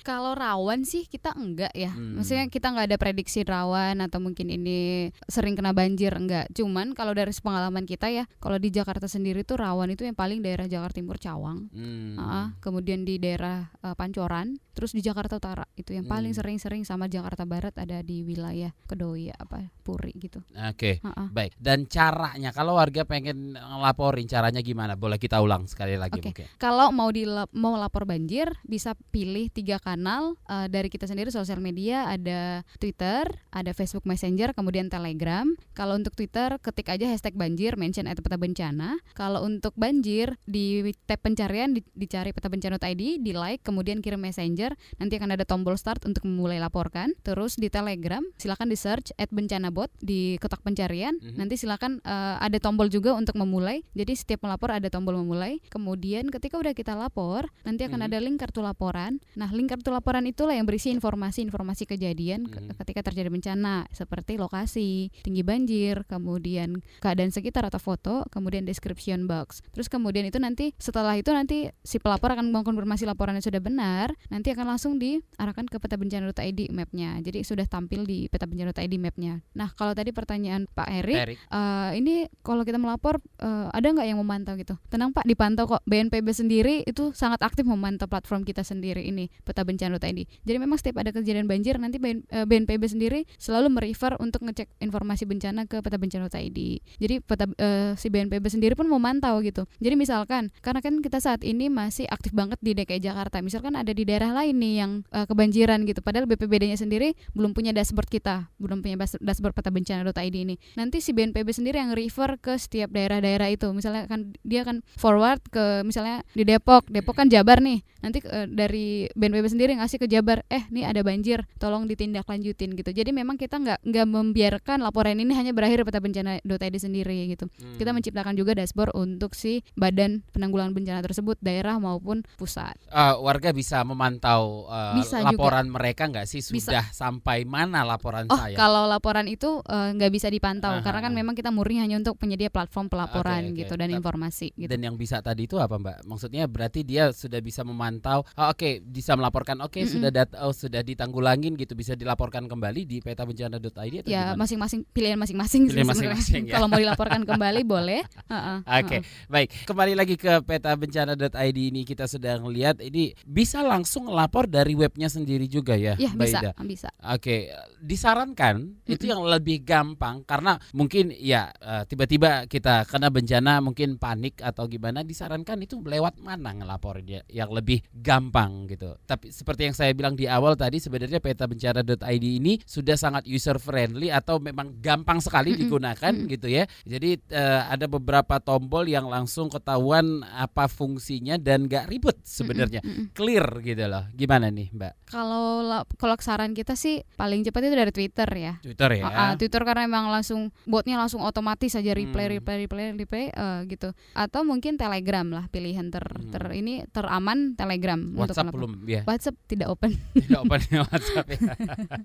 Kalau rawan sih kita enggak ya. Hmm. Maksudnya kita nggak ada prediksi rawan atau mungkin ini sering kena banjir enggak. Cuman kalau dari pengalaman kita ya, kalau di Jakarta sendiri tuh rawan itu yang paling daerah Jakarta Timur Cawang, hmm. uh, kemudian di daerah uh, Pancoran, terus di Jakarta Utara itu yang paling hmm. sering-sering sama Jakarta Barat ada di wilayah Kedoi apa Puri gitu. Oke. Okay. Uh -uh. Baik. Dan caranya kalau warga pengen ngelaporin caranya gimana? Boleh kita ulang sekali lagi okay. Kalau mau di mau lapor banjir bisa pilih tiga kanal uh, dari kita sendiri sosial media ada Twitter, ada Facebook Messenger, kemudian Telegram. Kalau untuk Twitter ketik aja hashtag banjir mention atau peta bencana. Kalau untuk banjir di tab pencarian di, dicari peta bencana.id, di like kemudian kirim messenger, nanti akan ada tombol start untuk memulai laporkan. Terus di Telegram silakan di search at bencana bot di kotak pencarian. Mm -hmm. Nanti silakan uh, ada tombol juga untuk memulai. Jadi setiap melapor ada tombol memulai. Kemudian ketika udah kita lapor, nanti akan mm -hmm. ada link kartu laporan. Nah, link kartu laporan itulah yang berisi informasi-informasi kejadian mm -hmm. ketika terjadi bencana seperti lokasi, tinggi banjir, kemudian keadaan sekitar atau foto, kemudian description box. Terus kemudian itu nanti setelah itu nanti si pelapor akan mengkonfirmasi laporannya sudah benar, nanti akan langsung diarahkan ke peta bencana.id mapnya. Jadi sudah tampil di peta bencana.id mapnya. Nah kalau tadi pertanyaan Pak Erik, uh, ini kalau kita melapor uh, ada nggak yang memantau gitu? Tenang Pak, dipantau kok. BNPB sendiri itu sangat aktif memantau platform kita sendiri ini peta bencana.id. Jadi memang setiap ada kejadian banjir nanti BNPB eh, sendiri selalu merefer untuk ngecek informasi bencana ke peta bencana.id. Jadi peta uh, si BNPB sendiri pun memantau gitu. Jadi misalkan karena kan kita saat ini masih aktif banget di DKI Jakarta, misalkan ada di daerah lain nih yang uh, kebanjiran gitu, padahal BPBD-nya sendiri belum punya dashboard kita, belum punya dashboard peta bencana.id ini. Nanti si BNPB sendiri yang refer ke setiap daerah-daerah itu. Misalnya kan dia akan forward ke misalnya di Depok, Depok kan Jabar nih. Nanti uh, dari BNPB sendiri ngasih ke Jabar, eh nih ada banjir, tolong ditindaklanjutin gitu. Jadi memang kita nggak nggak membiarkan laporan ini hanya berakhir peta bencana.id sendiri gitu. Hmm. Kita menciptakan juga dashboard untuk si badan penanggulangan bencana tersebut daerah maupun pusat. Uh, warga bisa memantau memantau uh, bisa laporan juga. mereka nggak sih sudah bisa. sampai mana laporan oh, saya? kalau laporan itu uh, nggak bisa dipantau Aha. karena kan memang kita murni hanya untuk penyedia platform pelaporan okay, okay. gitu dan informasi. Gitu. Dan yang bisa tadi itu apa Mbak? Maksudnya berarti dia sudah bisa memantau. Oh, Oke okay, bisa melaporkan. Oke okay, mm -hmm. sudah dat oh, sudah ditanggulangin gitu bisa dilaporkan kembali di peta bencana.id Ya masing-masing pilihan masing-masing. Pilihan masing-masing. Ya. Kalau mau dilaporkan kembali boleh. Uh -uh. Oke okay, uh -uh. baik kembali lagi ke peta bencana.id ini kita sedang lihat ini bisa langsung lapor dari webnya sendiri juga ya. Iya bisa bisa. Oke disarankan mm -hmm. itu yang lebih gampang karena mungkin ya uh, tiba-tiba kita kena bencana mungkin panik atau gimana disarankan itu lewat mana ngelapor dia yang lebih gampang gitu. Tapi seperti yang saya bilang di awal tadi sebenarnya peta bencana.id ini sudah sangat user friendly atau memang gampang sekali digunakan gitu ya. Jadi uh, ada beberapa tombol yang langsung ketahuan apa fungsinya dan gak ribet sebenarnya. Clear gitu loh. Gimana nih, Mbak? Kalau kalau saran kita sih paling cepat itu dari Twitter ya. Twitter ya. Uh, uh, Twitter karena memang langsung botnya langsung otomatis aja reply hmm. reply reply reply uh, gitu atau mungkin telegram lah pilihan ter, hmm. ter ini teraman telegram WhatsApp untuk belum ya WhatsApp tidak open tidak open ya WhatsApp ya.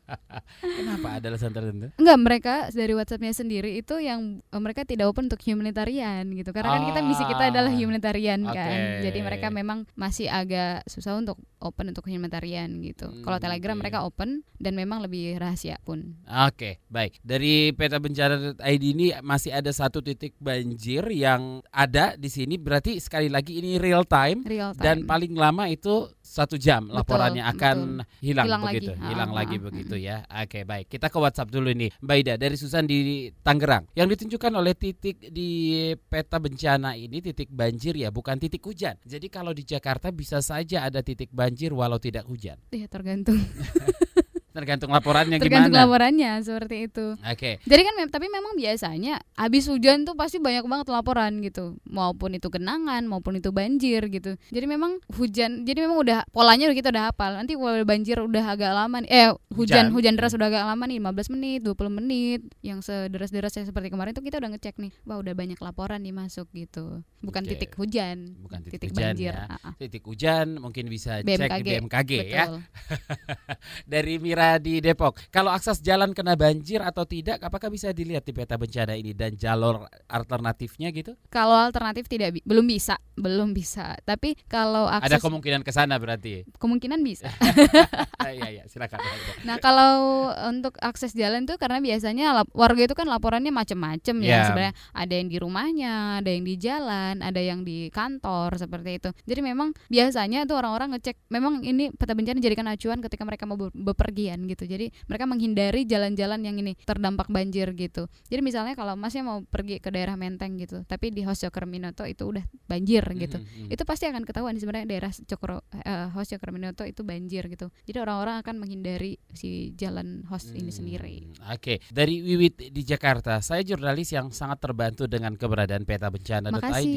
kenapa ada alasan tertentu enggak mereka dari WhatsAppnya sendiri itu yang uh, mereka tidak open untuk humanitarian gitu karena ah, kan kita misi kita adalah ah, humanitarian okay. kan jadi mereka memang masih agak susah untuk open untuk humanitarian gitu hmm, kalau telegram okay. mereka open dan memang lebih rahasia pun oke okay, baik dari peta bencana ID ini masih ada satu titik banjir yang ada di sini berarti sekali lagi ini real time, real time. dan paling lama itu satu jam betul, laporannya akan betul. hilang, hilang begitu, lagi. hilang ah, lagi ah, begitu ya. Oke baik, kita ke WhatsApp dulu nih, Mbak Ida dari Susan di Tangerang. Yang ditunjukkan oleh titik di peta bencana ini titik banjir ya, bukan titik hujan. Jadi kalau di Jakarta bisa saja ada titik banjir walau tidak hujan. Iya tergantung. Tergantung laporannya Tergantung gimana? laporannya seperti itu. Oke. Okay. Jadi kan tapi memang biasanya habis hujan tuh pasti banyak banget laporan gitu. Maupun itu genangan, maupun itu banjir gitu. Jadi memang hujan, jadi memang udah polanya udah kita udah hafal. Nanti kalau banjir udah agak lama nih, eh hujan hujan, hujan deras udah agak lama nih 15 menit, 20 menit. Yang sederas-derasnya seperti kemarin tuh kita udah ngecek nih, wah udah banyak laporan nih masuk gitu. Bukan okay. titik hujan, bukan titik, titik hujan banjir. Ya. Titik hujan mungkin bisa BMKG. cek di BMKG ya. Betul. ya. Dari Mira di Depok. Kalau akses jalan kena banjir atau tidak, apakah bisa dilihat di peta bencana ini dan jalur alternatifnya gitu? Kalau alternatif tidak belum bisa, belum bisa. Tapi kalau akses ada kemungkinan ke sana berarti. Kemungkinan bisa. Iya iya, silakan. Nah, kalau untuk akses jalan tuh karena biasanya warga itu kan laporannya macam-macam ya. Yeah. Sebenarnya ada yang di rumahnya, ada yang di jalan, ada yang di kantor seperti itu. Jadi memang biasanya tuh orang-orang ngecek memang ini peta bencana dijadikan acuan ketika mereka mau bepergian kalian gitu. Jadi mereka menghindari jalan-jalan yang ini terdampak banjir gitu. Jadi misalnya kalau masnya mau pergi ke daerah Menteng gitu tapi di Hosyo Kerminoto itu udah banjir hmm, gitu. mm-hmm. itu pasti akan ketahuan sebenarnya daerah Cokro uh, Hosyo Kerminoto itu banjir gitu. Jadi orang-orang akan menghindari si jalan host hmm, ini sendiri. oke. Okay. dari Wiwit di Jakarta saya jurnalis yang sangat terbantu dengan keberadaan peta bencana.id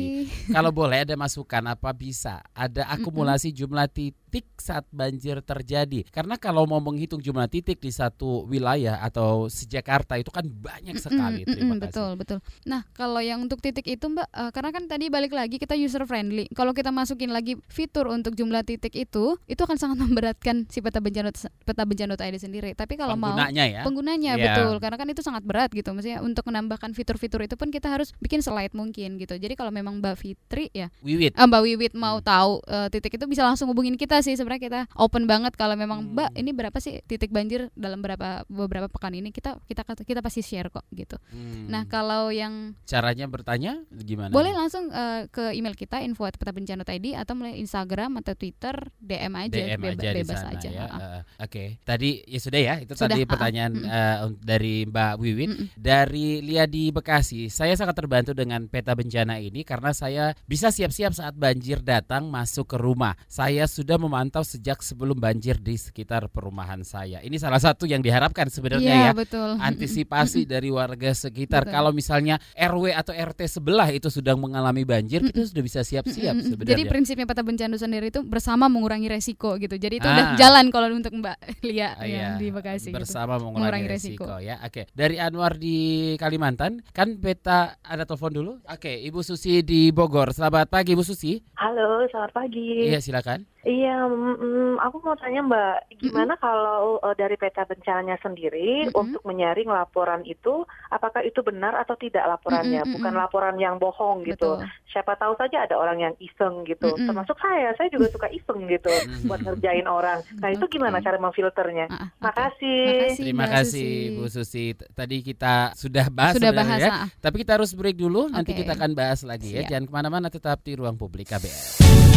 kalau boleh ada masukan apa bisa? Ada akumulasi mm-hmm. jumlah titik saat banjir terjadi karena kalau mau menghitung jumlah titik di satu wilayah atau sejakarta itu kan banyak sekali. Mm, Terima kasih. Betul, betul. Nah, kalau yang untuk titik itu Mbak, uh, karena kan tadi balik lagi kita user friendly. Kalau kita masukin lagi fitur untuk jumlah titik itu, itu akan sangat memberatkan si peta bencana peta bencana ID sendiri. Tapi kalau mau ya? penggunanya yeah. betul, karena kan itu sangat berat gitu. Maksudnya untuk menambahkan fitur-fitur itu pun kita harus bikin slide mungkin gitu. Jadi kalau memang Mbak Fitri ya, Wiwit. Uh, Mbak Wiwit mau hmm. tahu uh, titik itu bisa langsung hubungin kita sih. Sebenarnya kita open banget kalau memang hmm. Mbak ini berapa sih titik banjir dalam beberapa beberapa pekan ini kita kita kita pasti share kok gitu. Hmm. Nah kalau yang caranya bertanya gimana? Boleh langsung uh, ke email kita info id atau melalui Instagram atau Twitter DM aja, DM beba, aja bebas sana, aja. Ya. Uh, Oke, okay. tadi ya sudah ya itu sudah, tadi pertanyaan uh, uh, dari Mbak Wiwit uh, uh. dari Lia di Bekasi. Saya sangat terbantu dengan peta bencana ini karena saya bisa siap-siap saat banjir datang masuk ke rumah. Saya sudah memantau sejak sebelum banjir di sekitar perumahan saya. Ini salah satu yang diharapkan sebenarnya ya, ya. Betul. Antisipasi dari warga sekitar. Betul. Kalau misalnya RW atau RT sebelah itu sedang mengalami banjir, kita sudah bisa siap-siap sebenarnya. Jadi prinsipnya peta bencana sendiri itu bersama mengurangi resiko gitu. Jadi itu ah. udah jalan kalau untuk Mbak Lia ah, yang iya. di Bekasi. Gitu. Bersama gitu. mengurangi, mengurangi resiko. resiko ya. Oke. Dari Anwar di Kalimantan, kan peta ada telepon dulu. Oke, Ibu Susi di Bogor. Selamat pagi Ibu Susi. Halo, selamat pagi. Iya, silakan. Iya, mm, aku mau tanya Mbak, gimana mm -hmm. kalau uh, dari peta bencananya sendiri mm -hmm. untuk menyaring laporan itu, apakah itu benar atau tidak laporannya, mm -hmm. bukan laporan yang bohong gitu. Betul. Siapa tahu saja ada orang yang iseng gitu, mm -hmm. termasuk saya, saya juga suka iseng gitu buat ngerjain orang. Nah itu gimana cara memfilternya? Uh, okay. Makasih. Makasih. Terima kasih Bu Susi. Tadi kita sudah bahas, sudah bahas ya, uh. tapi kita harus break dulu. Nanti okay. kita akan bahas lagi ya. Siap. ya. Jangan ke mana-mana, tetap di ruang publik KBR.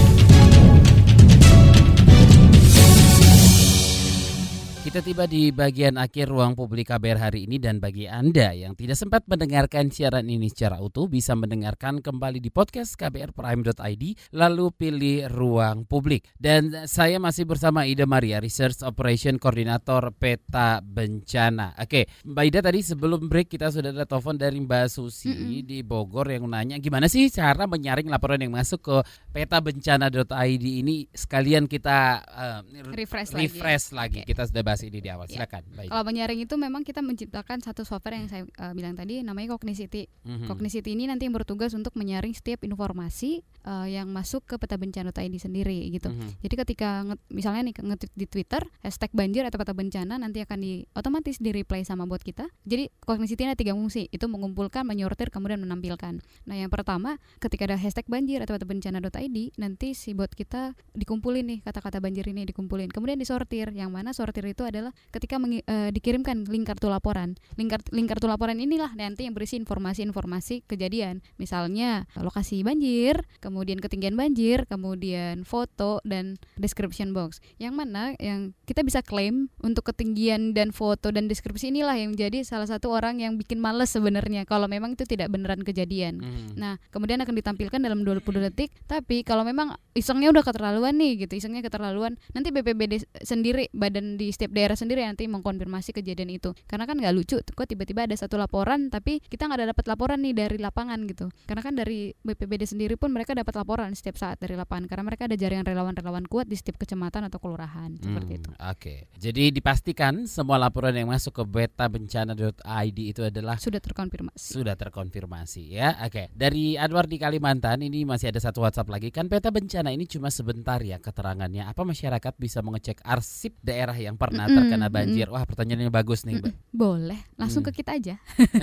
Kita tiba di bagian akhir ruang publik KBR hari ini dan bagi Anda yang tidak sempat mendengarkan siaran ini secara utuh bisa mendengarkan kembali di podcast kbrprime.id lalu pilih ruang publik. Dan saya masih bersama Ida Maria, Research Operation Koordinator Peta Bencana. Oke, Mbak Ida tadi sebelum break kita sudah ada telepon dari Mbak Susi mm -hmm. di Bogor yang nanya gimana sih cara menyaring laporan yang masuk ke petabencana.id ini sekalian kita uh, refresh, refresh lagi. lagi. Okay. Kita sudah bahas ini di awal. Ya. Silakan. Baik. Kalau menyaring itu memang kita menciptakan satu software yang saya uh, bilang tadi namanya Cognicity. Mm-hmm. Cognicity ini nanti yang bertugas untuk menyaring setiap informasi uh, yang masuk ke peta bencana ID sendiri gitu. Mm-hmm. Jadi ketika misalnya nih nge-tweet di Twitter hashtag banjir atau peta bencana nanti akan di otomatis di replay sama bot kita. Jadi Cognicity ada tiga fungsi, itu mengumpulkan, menyortir, kemudian menampilkan. Nah yang pertama ketika ada hashtag banjir atau peta bencana.id nanti si bot kita dikumpulin nih kata-kata banjir ini dikumpulin, kemudian disortir. Yang mana sortir itu itu adalah ketika mengi, uh, dikirimkan link kartu laporan. Link, kartu, link kartu laporan inilah nanti yang berisi informasi-informasi kejadian. Misalnya lokasi banjir, kemudian ketinggian banjir, kemudian foto dan description box. Yang mana yang kita bisa klaim untuk ketinggian dan foto dan deskripsi inilah yang jadi salah satu orang yang bikin males sebenarnya kalau memang itu tidak beneran kejadian. Hmm. Nah, kemudian akan ditampilkan dalam 20 detik, tapi kalau memang isengnya udah keterlaluan nih gitu, isengnya keterlaluan, nanti BPBD sendiri badan di setiap setiap daerah sendiri nanti mengkonfirmasi kejadian itu karena kan nggak lucu kok tiba-tiba ada satu laporan tapi kita nggak ada dapat laporan nih dari lapangan gitu karena kan dari BPBD sendiri pun mereka dapat laporan setiap saat dari lapangan karena mereka ada jaringan relawan-relawan kuat di setiap kecamatan atau kelurahan hmm, seperti itu. Oke, okay. jadi dipastikan semua laporan yang masuk ke beta bencana.id itu adalah sudah terkonfirmasi. Sudah terkonfirmasi ya. Oke, okay. dari Anwar di Kalimantan ini masih ada satu WhatsApp lagi kan beta bencana ini cuma sebentar ya keterangannya. Apa masyarakat bisa mengecek arsip daerah yang pernah pernah terkena banjir. Wah, pertanyaannya bagus nih, Mbak. Boleh, langsung hmm. ke kita aja.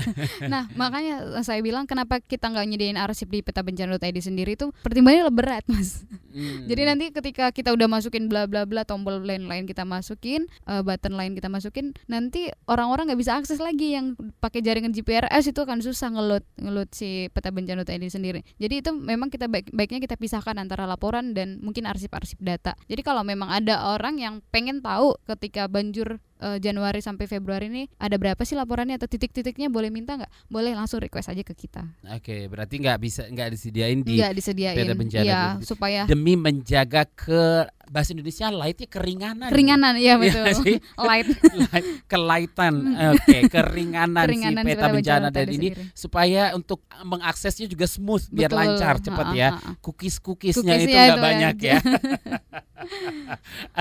nah, makanya saya bilang kenapa kita nggak nyediain arsip di peta bencana.id sendiri itu pertimbangannya lebih berat, Mas. Hmm. Jadi nanti ketika kita udah masukin bla bla bla tombol lain-lain kita masukin, uh, button lain kita masukin, nanti orang-orang nggak bisa akses lagi yang pakai jaringan GPRS itu akan susah ngeload ngeload si peta bencana.id sendiri. Jadi itu memang kita baik, baiknya kita pisahkan antara laporan dan mungkin arsip-arsip data. Jadi kalau memang ada orang yang pengen tahu ketika banjir uh, Januari sampai Februari ini ada berapa sih laporannya atau titik-titiknya boleh minta nggak? Boleh langsung request aja ke kita. Oke, berarti nggak bisa nggak disediain di nggak disediain bencana ya, supaya demi menjaga ke bahasa Indonesia lightnya keringanan. Keringanan, iya betul. Ya, Light. Light. Kelaitan. Oke, okay, keringanan, keringanan si peta bencana dan ini sendiri. supaya untuk mengaksesnya juga smooth betul. biar lancar cepat ya. Cookies-cookiesnya itu nggak banyak ya.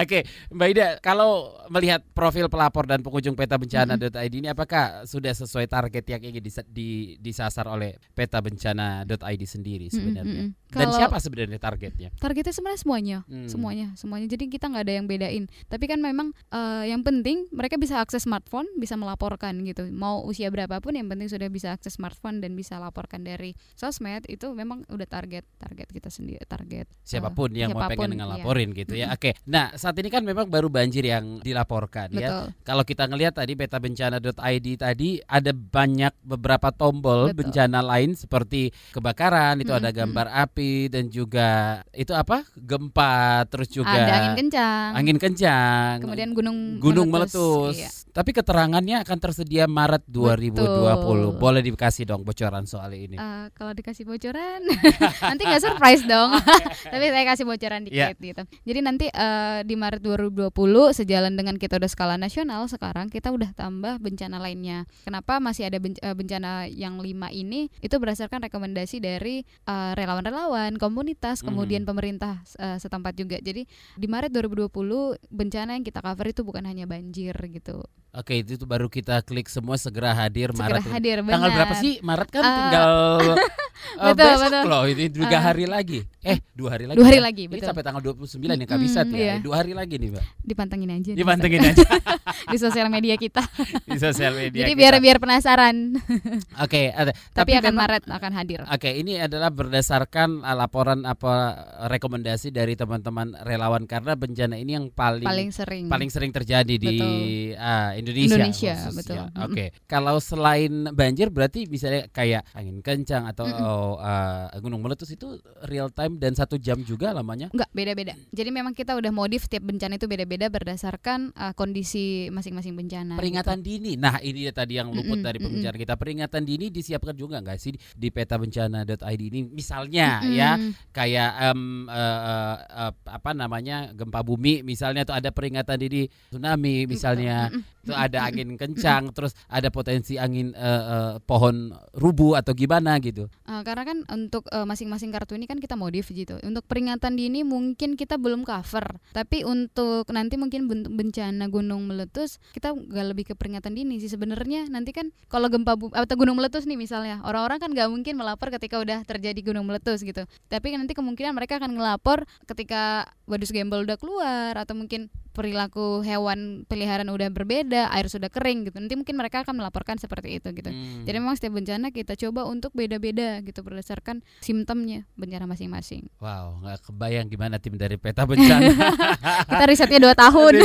Oke, okay, Mbak Ida, kalau melihat profil pelapor dan pengunjung peta bencana.id mm-hmm. ini apakah sudah sesuai target yang ingin disasar oleh peta bencana.id sendiri sebenarnya? Mm-hmm. Dan kalau siapa sebenarnya targetnya? Targetnya sebenarnya semuanya, hmm. semuanya, semuanya. Jadi kita nggak ada yang bedain. Tapi kan memang uh, yang penting mereka bisa akses smartphone, bisa melaporkan gitu. Mau usia berapapun yang penting sudah bisa akses smartphone dan bisa laporkan dari sosmed itu memang udah target target kita sendiri target. Siapa pun uh, yang siapa pun, mau pengen ngelaporin iya. gitu ya. Oke. Okay. Nah, saat ini kan memang baru banjir yang dilaporkan ya. Betul. ya. Kalau kita ngelihat tadi betabencana.id tadi ada banyak beberapa tombol Betul. bencana lain seperti kebakaran, itu hmm, ada gambar hmm. api dan juga itu apa? gempa, terus juga ada angin kencang. Angin kencang. Kemudian gunung gunung meletus. meletus. Iya. Tapi keterangannya akan tersedia Maret 2020. Betul. Boleh dikasih dong bocoran soal ini. Uh, kalau dikasih bocoran nanti nggak surprise dong. Tapi saya kasih bocoran dikit yeah. gitu. Jadi nanti uh, di Maret 2020 sejalan dengan kita udah skala nasional sekarang kita udah tambah bencana lainnya. Kenapa masih ada eh, bencana yang lima ini? Itu berdasarkan rekomendasi dari uh, relawan-relawan, komunitas, hmm. kemudian pemerintah uh, setempat juga. Jadi di Maret 2020 bencana yang kita cover itu bukan hanya banjir gitu. Oke, itu, itu baru kita klik semua segera hadir segera Maret. hadir, benar. Tanggal berapa sih? Maret kan uh, tinggal uh, betul, besok betul. loh, ini juga uh, hari lagi. Eh, dua hari lagi. Dua hari ya? lagi, Ini betul. sampai tanggal 29 ya Kabisat ya. iya. Dua hari lagi nih, Mbak. Dipantengin aja. di Dipantengin aja. di sosial media kita. Di sosial media Jadi kita. biar biar penasaran. Oke, ada. Tapi, akan memang- Maret akan hadir. Oke, ini adalah berdasarkan uh, laporan apa rekomendasi dari teman-teman relawan karena bencana ini yang paling Paling sering. paling sering terjadi di uh, Indonesia. Indonesia, khususnya. betul. Oke, kalau selain banjir berarti misalnya kayak angin kencang atau oh, uh, gunung meletus itu real time dan satu jam juga lamanya. Enggak, beda-beda. Jadi memang kita udah modif tiap bencana itu beda-beda berdasarkan uh, kondisi masing-masing bencana. Peringatan dini. Nah, ini tadi yang luput Mm-mm, dari mm-mm. pembicaraan kita. Peringatan dini disiapkan juga nggak sih di peta bencana.id ini? Misalnya Mm-mm. ya, kayak em, eh, eh, eh, apa namanya gempa bumi misalnya tuh ada peringatan dini tsunami misalnya. Itu ada angin kencang, terus ada potensi angin eh, eh, pohon rubuh atau gimana gitu. Uh, karena kan untuk uh, masing-masing kartu ini kan kita modif gitu. Untuk peringatan dini mungkin kita belum cover, tapi untuk nanti mungkin ben- bencana gunung meletus kita nggak lebih ke peringatan dini sih sebenarnya. Nanti kan kalau gempa bu- atau gunung meletus nih misalnya, orang-orang kan nggak mungkin melapor ketika udah terjadi gunung meletus gitu. Tapi nanti kemungkinan mereka akan ngelapor ketika wadus gembel udah keluar atau mungkin perilaku hewan peliharaan udah berbeda, air sudah kering gitu. Nanti mungkin mereka akan melaporkan seperti itu gitu. Hmm. Jadi memang setiap bencana kita coba untuk beda-beda gitu berdasarkan simptomnya bencana masing-masing. Wow, nggak kebayang gimana tim dari peta bencana. kita risetnya dua tahun.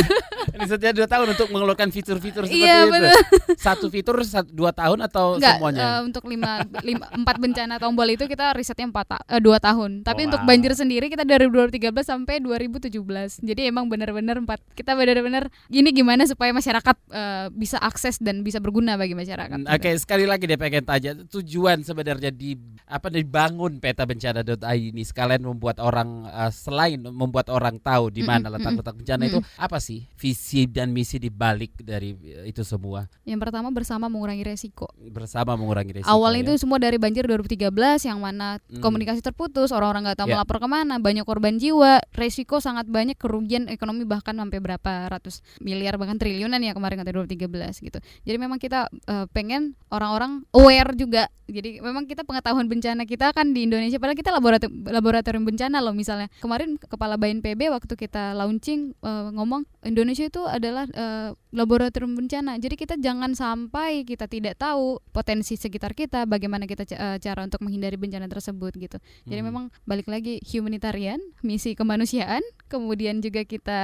Risetnya dua tahun untuk mengeluarkan fitur-fitur seperti Iya, itu. betul. Satu fitur sat- dua tahun atau Enggak, semuanya? eh, untuk lima, lima empat bencana tombol itu kita risetnya empat ta- eh, dua tahun. Tapi Oh, untuk wow. banjir sendiri kita dari 2013 sampai 2017. Jadi emang benar-benar empat kita benar-benar ini gimana supaya masyarakat eh, bisa akses dan bisa berguna bagi masyarakat. Oke, sekali lagi deh pengen tanya tujuan sebenarnya di apa dibangun peta bencana.id ini sekalian membuat orang eh, selain membuat orang tahu di mana Mm-mm, letak-letak bencana itu apa sih visi dan misi di balik dari eh, itu semua Yang pertama bersama mengurangi resiko. bersama mengurangi risiko. Awalnya ya. itu semua dari banjir 2013 yang mana Hmm. komunikasi terputus, orang-orang nggak tahu Ya. melapor ke mana, banyak korban jiwa, resiko sangat banyak, kerugian ekonomi bahkan sampai berapa ratus miliar bahkan triliunan ya kemarin kata 2013 gitu. Jadi memang kita eh, pengen orang-orang aware juga. Jadi memang kita pengetahuan bencana kita kan di Indonesia padahal kita laboratorium, laboratorium bencana loh misalnya. Kemarin kepala BNPB waktu kita launching eh, ngomong Indonesia itu adalah eh, laboratorium bencana. Jadi kita jangan sampai kita tidak tahu potensi sekitar kita, bagaimana kita eh, cara untuk menghindari bencana tersebut gitu. Jadi Hmm. memang balik lagi humanitarian, misi kemanusiaan, kemudian juga kita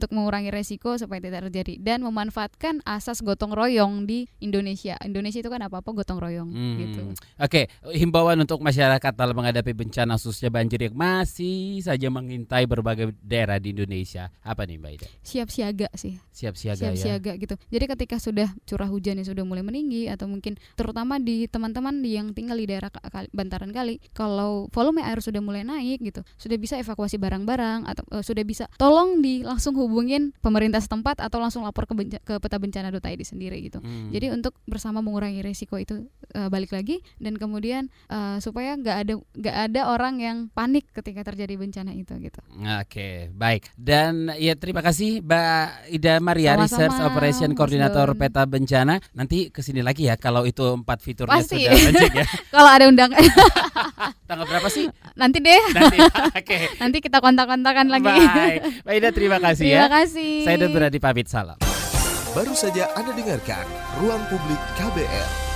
untuk mengurangi resiko supaya tidak terjadi dan memanfaatkan asas gotong royong di Indonesia. Indonesia itu kan apa-apa gotong royong Hmm. gitu. Oke, himbauan untuk masyarakat dalam menghadapi bencana khususnya banjir yang masih saja mengintai berbagai daerah di Indonesia. Apa nih Mbak Ida? Siap siaga sih. Siap siaga siap ya. siaga gitu. Jadi ketika sudah curah hujannya sudah mulai meninggi atau mungkin terutama di teman-teman yang tinggal di daerah bantaran kali, kalau volume air sudah mulai naik gitu, sudah bisa evakuasi barang-barang atau eh, sudah bisa tolong di langsung hubungin pemerintah setempat atau langsung lapor ke, benca- ke peta bencana.id sendiri gitu. Hmm. Jadi untuk bersama mengurangi resiko itu eh, balik lagi dan kemudian eh, supaya nggak ada nggak ada orang yang panik ketika terjadi bencana itu gitu. Oke, baik. Dan ya terima kasih Mbak Ida Maria Sama-sama, Research Operation Koordinator. Peta Bencana. Nanti ke sini lagi ya kalau itu empat fiturnya Pasti. sudah launching ya. Kalau ada undangan Tanggal berapa sih? nanti deh. Nanti. Oke. Nanti kita kontak-kontakan lagi. Baik. Mbak Ida terima kasih ya. Terima kasih. Saya Beradi pamit salam. Baru saja Anda dengarkan Ruang Publik KBR.